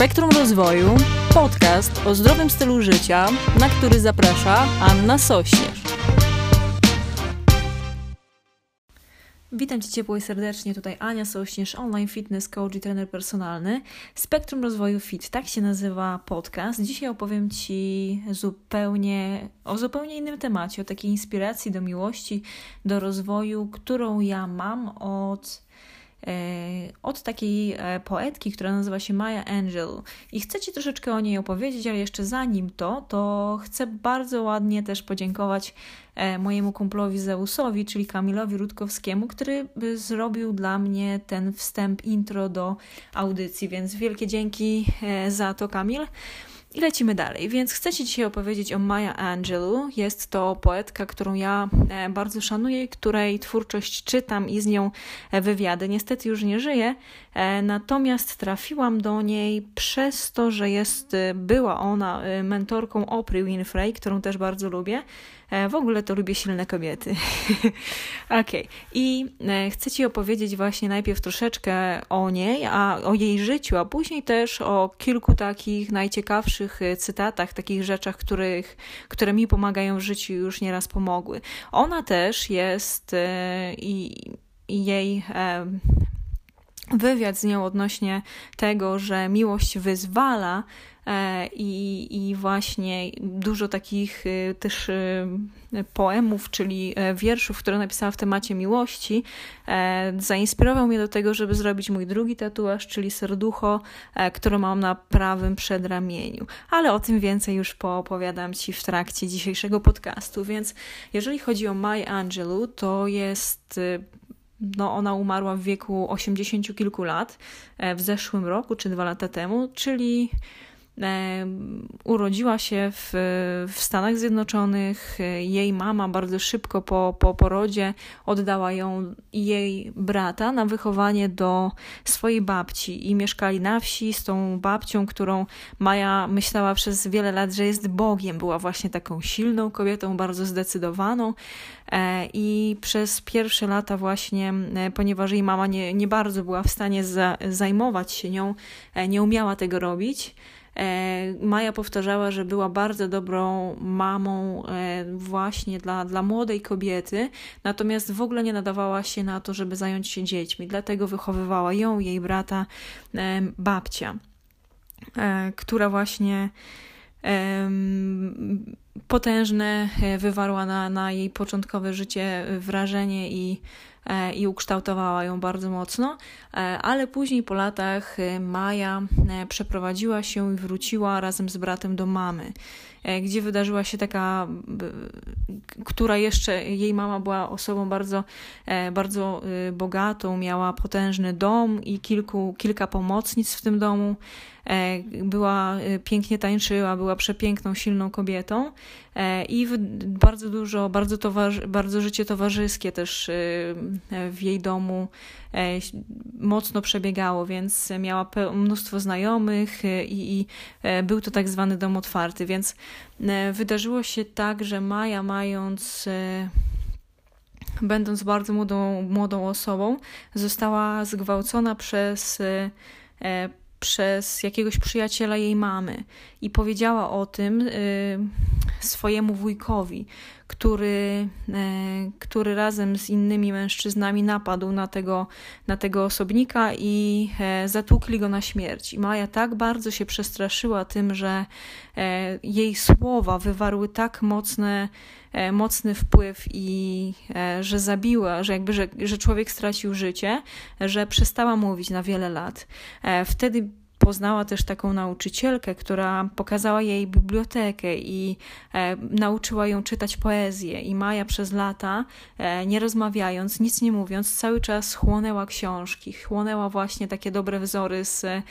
Spektrum Rozwoju, podcast o zdrowym stylu życia, na który zaprasza Anna Sośnierz. Witam Cię ciepło i serdecznie, tutaj Ania Sośnierz, online fitness coach i trener personalny. Spektrum Rozwoju Fit, tak się nazywa podcast. Dzisiaj opowiem Ci zupełnie o zupełnie innym temacie, o takiej inspiracji do miłości, do rozwoju, którą ja mam od od takiej e, poetki, która nazywa się Maya Angelou. I chcę Ci troszeczkę o niej opowiedzieć, ale jeszcze zanim to, to chcę bardzo ładnie też podziękować e, mojemu kumplowi Zeusowi, czyli Kamilowi Rutkowskiemu, który zrobił dla mnie ten wstęp intro do audycji, więc wielkie dzięki za to, Kamil. I lecimy dalej, więc chcę Ci dzisiaj opowiedzieć o Maya Angelou. Jest to poetka, którą ja e, bardzo szanuję, której twórczość czytam i z nią e, wywiady. Niestety już nie żyje, e, natomiast trafiłam do niej przez to, że jest, była ona mentorką Oprah Winfrey, którą też bardzo lubię. E, w ogóle to lubię silne kobiety. ok. I e, chcę Ci opowiedzieć właśnie najpierw troszeczkę o niej, a o jej życiu, a później też o kilku takich najciekawszych e, cytatach, takich rzeczach, których, które mi pomagają w życiu już nieraz pomogły. Ona też jest i jej wywiad z nią odnośnie tego, że miłość wyzwala, E, i, i właśnie dużo takich y, też y, poemów, czyli e, wierszów, które napisała w temacie miłości, e, zainspirował mnie do tego, żeby zrobić mój drugi tatuaż, czyli serducho, które mam na prawym przedramieniu. Ale o tym więcej już poopowiadam Ci w trakcie dzisiejszego podcastu, więc jeżeli chodzi o Maya Angelou, to jest no ona umarła w wieku 80 kilku lat w zeszłym roku czy dwa lata temu, czyli urodziła się w, w Stanach Zjednoczonych. Jej mama bardzo szybko po, po porodzie oddała ją i jej brata na wychowanie do swojej babci i mieszkali na wsi z tą babcią, którą Maja myślała przez wiele lat, że jest Bogiem. Była właśnie taką silną kobietą, bardzo zdecydowaną. E, I przez pierwsze lata, właśnie, e, ponieważ jej mama nie, nie bardzo była w stanie za, zajmować się nią, e, nie umiała tego robić. E, Maja powtarzała, że była bardzo dobrą mamą e, właśnie dla, dla młodej kobiety, natomiast w ogóle nie nadawała się na to, żeby zająć się dziećmi. Dlatego wychowywała ją, jej brata, e, babcia, która właśnie potężne wywarła na, na jej początkowe życie wrażenie i i ukształtowała ją bardzo mocno, e, ale później po latach e, Maja przeprowadziła się i wróciła razem z bratem do mamy, gdzie wydarzyła się taka, która jeszcze, jej mama była osobą bardzo, bardzo bogatą, miała potężny dom i kilku, kilka pomocnic w tym domu. Była pięknie tańczyła, była przepiękną, silną kobietą i bardzo dużo, bardzo, towarzy, bardzo życie towarzyskie też w jej domu e, mocno przebiegało, więc miała mnóstwo znajomych e, i, i e, był to tak zwany dom otwarty, więc wydarzyło się tak, że Maja mając będąc bardzo młodą, młodą osobą, została zgwałcona przez, przez jakiegoś przyjaciela jej mamy i powiedziała o tym swojemu wujkowi, który, e, który razem z innymi mężczyznami napadł na tego, na tego osobnika i e, zatłukli go na śmierć. I Maja tak bardzo się przestraszyła tym, że e, jej słowa wywarły tak mocne, mocny wpływ i że zabiła, że jakby, że, że człowiek stracił życie, że przestała mówić na wiele lat. Wtedy poznała też taką nauczycielkę, która pokazała jej bibliotekę i e, nauczyła ją czytać poezję. I Maja przez lata, e, nie rozmawiając, nic nie mówiąc, cały czas chłonęła książki, chłonęła właśnie takie dobre wzory z, e,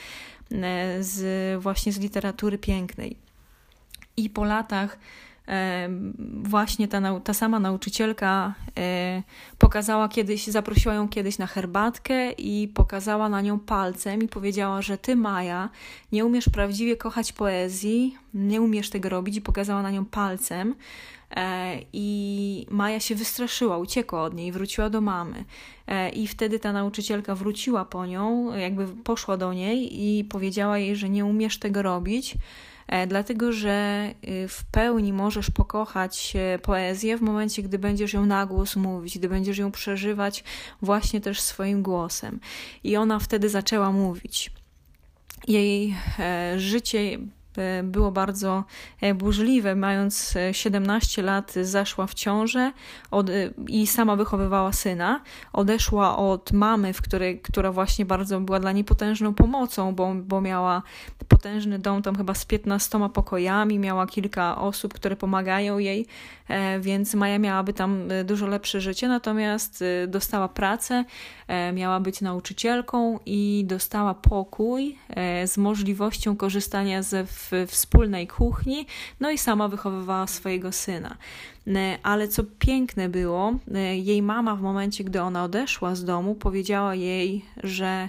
z właśnie z literatury pięknej. I po latach właśnie ta, ta sama nauczycielka pokazała kiedyś, zaprosiła ją kiedyś na herbatkę i pokazała na nią palcem i powiedziała, że ty, Maja, nie umiesz prawdziwie kochać poezji, nie umiesz tego robić i pokazała na nią palcem. E, I Maja się wystraszyła, uciekła od niej, wróciła do mamy. E, I wtedy ta nauczycielka wróciła po nią, jakby poszła do niej i powiedziała jej, że nie umiesz tego robić, e, dlatego że y, w pełni możesz pokochać poezję w momencie, gdy będziesz ją na głos mówić, gdy będziesz ją przeżywać właśnie też swoim głosem. I ona wtedy zaczęła mówić. Jej życie E, było bardzo e, burzliwe. Mając 17 e, lat, zaszła w ciążę od, i sama wychowywała syna. Odeszła od mamy, w której, która właśnie bardzo była dla niej potężną pomocą, bo, bo miała potężny dom, tam chyba z 15 pokojami, miała kilka osób, które pomagają jej, więc Maja miałaby tam dużo lepsze życie, natomiast dostała pracę, miała być nauczycielką i dostała pokój z możliwością korzystania ze w wspólnej kuchni, no i sama wychowywała swojego syna. E, ale co piękne było, e, jej mama w momencie, gdy ona odeszła z domu, powiedziała jej, że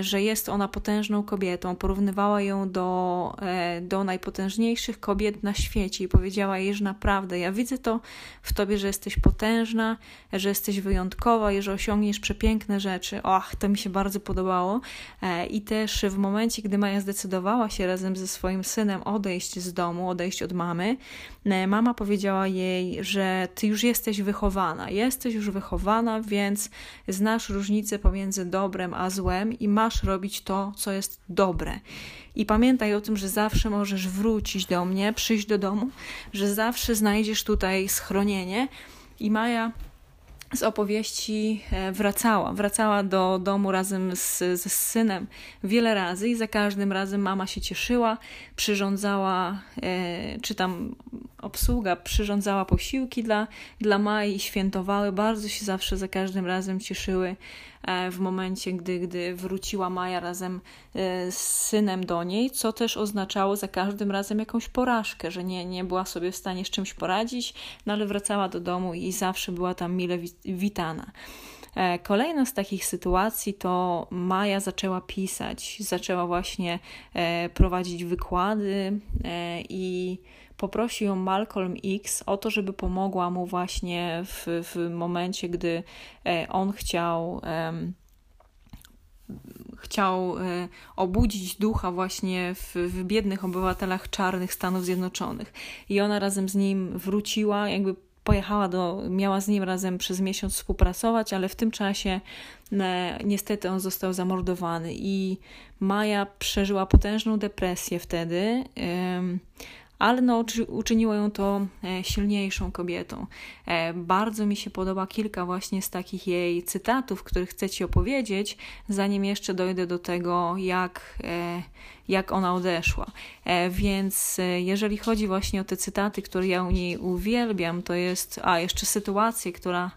że jest ona potężną kobietą. Porównywała ją do, e, do najpotężniejszych kobiet na świecie i powiedziała jej, że naprawdę ja widzę to w tobie, że jesteś potężna, że jesteś wyjątkowa i że osiągniesz przepiękne rzeczy. Och, to mi się bardzo podobało. E, I też w momencie, gdy Maja zdecydowała się razem ze swoim synem odejść z domu, odejść od mamy, mama powiedziała jej, że ty już jesteś wychowana. Jesteś już wychowana, więc znasz różnicę pomiędzy dobrem a złem i masz robić to, co jest dobre. I pamiętaj o tym, że zawsze możesz wrócić do mnie, przyjść do domu, że zawsze znajdziesz tutaj schronienie. I Maja z opowieści e, wracała. Wracała do domu razem z, z synem wiele razy i za każdym razem mama się cieszyła, przyrządzała, e, czy tam obsługa przyrządzała posiłki dla, dla Mai, świętowały. Bardzo się zawsze za każdym razem cieszyły w momencie, gdy, gdy wróciła Maja razem e, z synem do niej, co też oznaczało za każdym razem jakąś porażkę, że nie, nie była sobie w stanie z czymś poradzić, no ale wracała do domu i zawsze była tam mile witana. E, kolejna z takich sytuacji to Maja zaczęła pisać, zaczęła właśnie prowadzić wykłady i poprosił ją Malcolm X o to, żeby pomogła mu właśnie w, w momencie, gdy e, on chciał. Chciał e, obudzić ducha właśnie w, w biednych obywatelach czarnych Stanów Zjednoczonych. I ona razem z nim wróciła, jakby pojechała do, miała z nim razem przez miesiąc współpracować, ale w tym czasie ne, niestety on został zamordowany i Maja przeżyła potężną depresję wtedy ale no, uczyniło ją to e, silniejszą kobietą. E, bardzo mi się podoba kilka właśnie z takich jej cytatów, których chcę Ci opowiedzieć, zanim jeszcze dojdę do tego, jak, e, jak ona odeszła. Więc jeżeli chodzi właśnie o te cytaty, które ja u niej uwielbiam, to jest, a jeszcze sytuację, która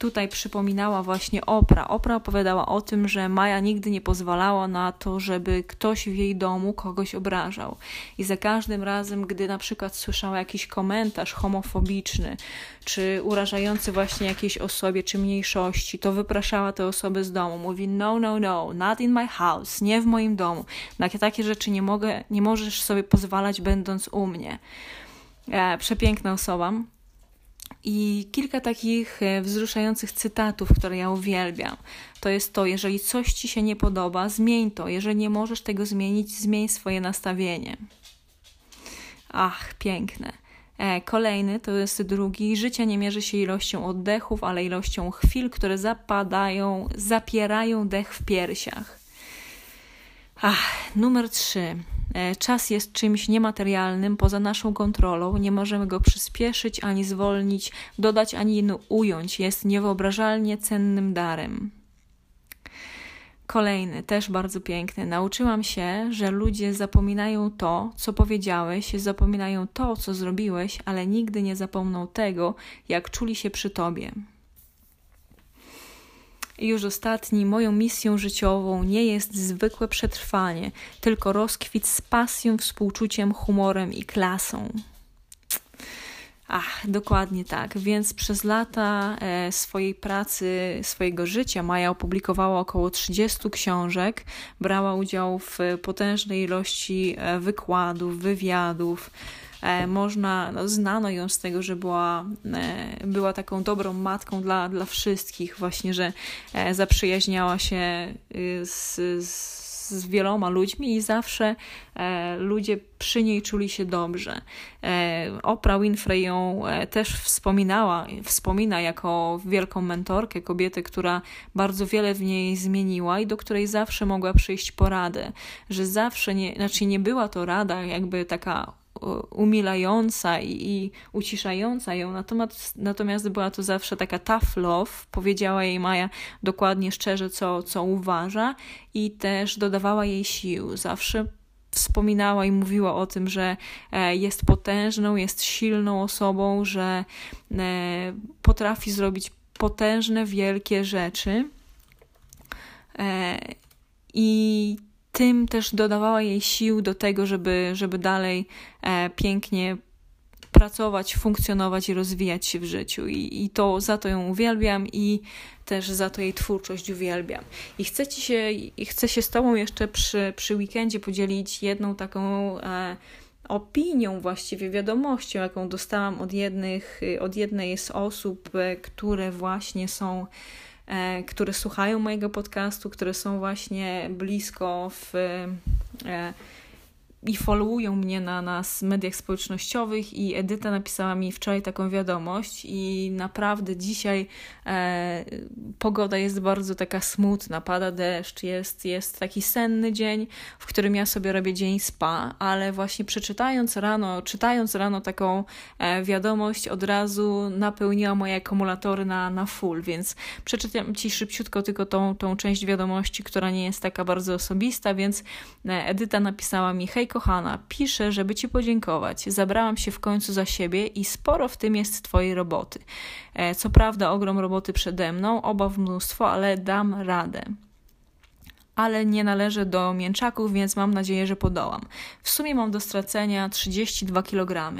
tutaj przypominała właśnie Opra. Opra opowiadała o tym, że Maja nigdy nie pozwalała na to, żeby ktoś w jej domu kogoś obrażał. I za każdym razem, gdy na przykład słyszała jakiś komentarz homofobiczny, czy urażający właśnie jakiejś osobie, czy mniejszości, to wypraszała te osoby z domu. Mówi, no, no, no, not in my house, nie w moim domu. Na takie rzeczy nie mogę, nie możesz sobie pozwalać będąc u mnie. E, przepiękna osoba. I kilka takich e, wzruszających cytatów, które ja uwielbiam. To jest to, jeżeli coś ci się nie podoba, zmień to. Jeżeli nie możesz tego zmienić, zmień swoje nastawienie. Ach, piękne. E, kolejny to jest drugi. Życie nie mierzy się ilością oddechów, ale ilością chwil, które zapadają, zapierają dech w piersiach. Ach, numer trzy. E, czas jest czymś niematerialnym, poza naszą kontrolą. Nie możemy go przyspieszyć ani zwolnić, dodać ani ująć. Jest niewyobrażalnie cennym darem. Kolejny, też bardzo piękny. Nauczyłam się, że ludzie zapominają to, co powiedziałeś, zapominają to, co zrobiłeś, ale nigdy nie zapomną tego, jak czuli się przy tobie. I już ostatni, moją misją życiową nie jest zwykłe przetrwanie, tylko rozkwit z pasją, współczuciem, humorem i klasą. Ach, dokładnie tak. Więc przez lata e, swojej pracy, swojego życia Maja opublikowała około 30 książek, brała udział w potężnej ilości e, wykładów, wywiadów. E, można, no, znano ją z tego, że była, była taką dobrą matką dla, dla wszystkich, właśnie, że zaprzyjaźniała się y, z, z wieloma ludźmi i zawsze e, ludzie przy niej czuli się dobrze. E, Oprah Winfrey ją e, też wspominała, wspomina jako wielką mentorkę, kobietę, która bardzo wiele w niej zmieniła i do której zawsze mogła przyjść poradę, że zawsze nie, znaczy nie była to rada jakby taka umilająca i, i uciszająca ją, natomiast, natomiast była to zawsze taka tough love, powiedziała jej Maja dokładnie, szczerze, co, co uważa i też dodawała jej sił, zawsze wspominała i mówiła o tym, że e, jest potężną, jest silną osobą, że e, potrafi zrobić potężne, wielkie rzeczy. E, I tym też dodawała jej sił do tego, żeby, żeby dalej e, pięknie pracować, funkcjonować i rozwijać się w życiu. I, I to za to ją uwielbiam i też za to jej twórczość uwielbiam. I chcę, ci się, i chcę się z Tobą jeszcze przy, przy weekendzie podzielić jedną taką e, opinią, właściwie wiadomością, jaką dostałam od, jednych, od jednej z osób, e, które właśnie są które słuchają mojego podcastu, które są właśnie blisko w e, i followują mnie na nas mediach społecznościowych i Edyta napisała mi wczoraj taką wiadomość i naprawdę dzisiaj e, pogoda jest bardzo taka smutna, pada deszcz, jest, jest taki senny dzień, w którym ja sobie robię dzień spa, ale właśnie przeczytając rano, czytając rano taką e, wiadomość od razu napełniła moje akumulatory na, na full, więc przeczytam Ci szybciutko tylko tą, tą część wiadomości, która nie jest taka bardzo osobista, więc e, Edyta napisała mi hej kochana, piszę, żeby Ci podziękować. Zabrałam się w końcu za siebie i sporo w tym jest Twojej roboty. E, co prawda, ogrom roboty przede mną, obaw mnóstwo, ale dam radę ale nie należę do mięczaków, więc mam nadzieję, że podołam. W sumie mam do stracenia 32 kg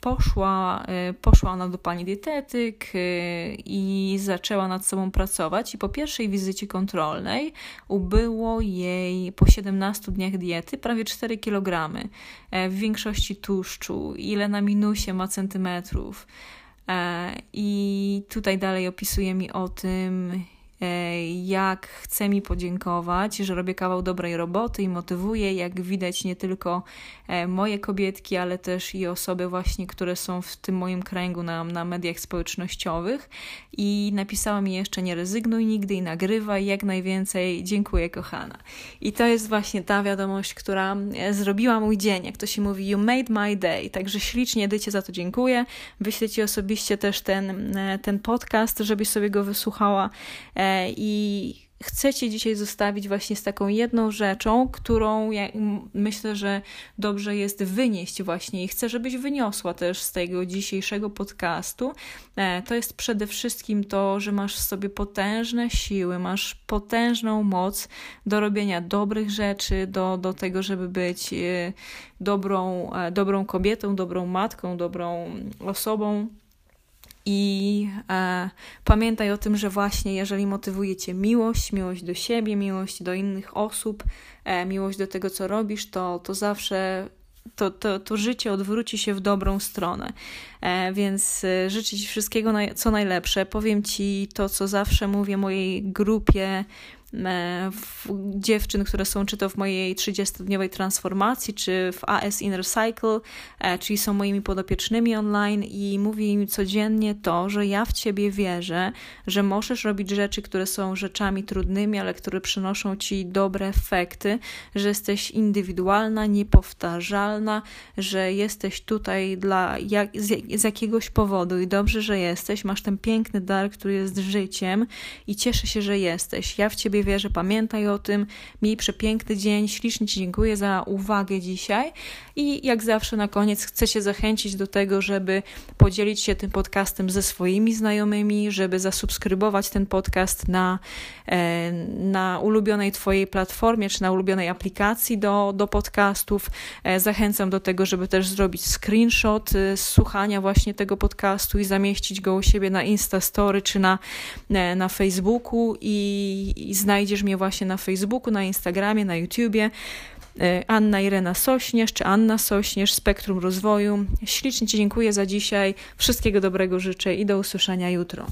poszła, y, poszła ona do pani dietetyk y, i zaczęła nad sobą pracować. I po pierwszej wizycie kontrolnej ubyło jej po 17 dniach diety prawie 4 kg, e, w większości tłuszczu, ile na minusie ma centymetrów. E, I tutaj dalej opisuje mi o tym, E, jak chce mi podziękować, że robię kawał dobrej roboty i motywuję, jak widać nie tylko e, moje kobietki, ale też i osoby właśnie, które są w tym moim kręgu na, na mediach społecznościowych. I napisała mi jeszcze nie rezygnuj nigdy i nagrywaj jak najwięcej, dziękuję kochana. I to jest właśnie ta wiadomość, która e, zrobiła mój dzień, jak to się mówi, you made my day, także ślicznie Edycie za to dziękuję, wyślę Ci osobiście też ten, ten podcast, żebyś sobie go wysłuchała i chcę Cię dzisiaj zostawić właśnie z taką jedną rzeczą, którą ja myślę, że dobrze jest wynieść właśnie i chcę, żebyś wyniosła też z tego dzisiejszego podcastu. E, to jest przede wszystkim to, że masz w sobie potężne siły, masz potężną moc do robienia dobrych rzeczy, do, do tego, żeby być e, dobrą, e, dobrą kobietą, dobrą matką, dobrą osobą i e, pamiętaj o tym, że właśnie jeżeli motywuje Cię miłość, miłość do siebie, miłość do innych osób, e, miłość do tego, co robisz, to, to zawsze to, to, to życie odwróci się w dobrą stronę. E, więc e, życzę Ci wszystkiego, co najlepsze. Powiem Ci to, co zawsze mówię mojej grupie dziewczyn, które są czy to w mojej 30-dniowej transformacji, czy w AS Inner Cycle, e, czyli są moimi podopiecznymi online i mówię im codziennie to, że ja w Ciebie wierzę, że możesz robić rzeczy, które są rzeczami trudnymi, ale które przynoszą Ci dobre efekty, że jesteś indywidualna, niepowtarzalna, że jesteś tutaj dla jak, z, z jakiegoś powodu i dobrze, że jesteś, masz ten piękny dar, który jest życiem i cieszę się, że jesteś. Ja w Ciebie sobie wierzę, pamiętaj o tym. Miej przepiękny dzień, ślicznie Ci dziękuję za uwagę dzisiaj i jak zawsze na koniec chcę Cię zachęcić do tego, żeby podzielić się tym podcastem ze swoimi znajomymi, żeby zasubskrybować ten podcast na, e, na ulubionej Twojej platformie czy na ulubionej aplikacji do, do podcastów. E, zachęcam do tego, żeby też zrobić screenshot e, z słuchania właśnie tego podcastu i zamieścić go u siebie na Instastory czy na, na Facebooku i, i znajdziesz mnie właśnie na Facebooku, na Instagramie, na YouTubie. Anna Irena Sośnierz czy Anna Sośnierz, Spektrum Rozwoju. Ślicznie Ci dziękuję za dzisiaj. Wszystkiego dobrego życzę i do usłyszenia jutro.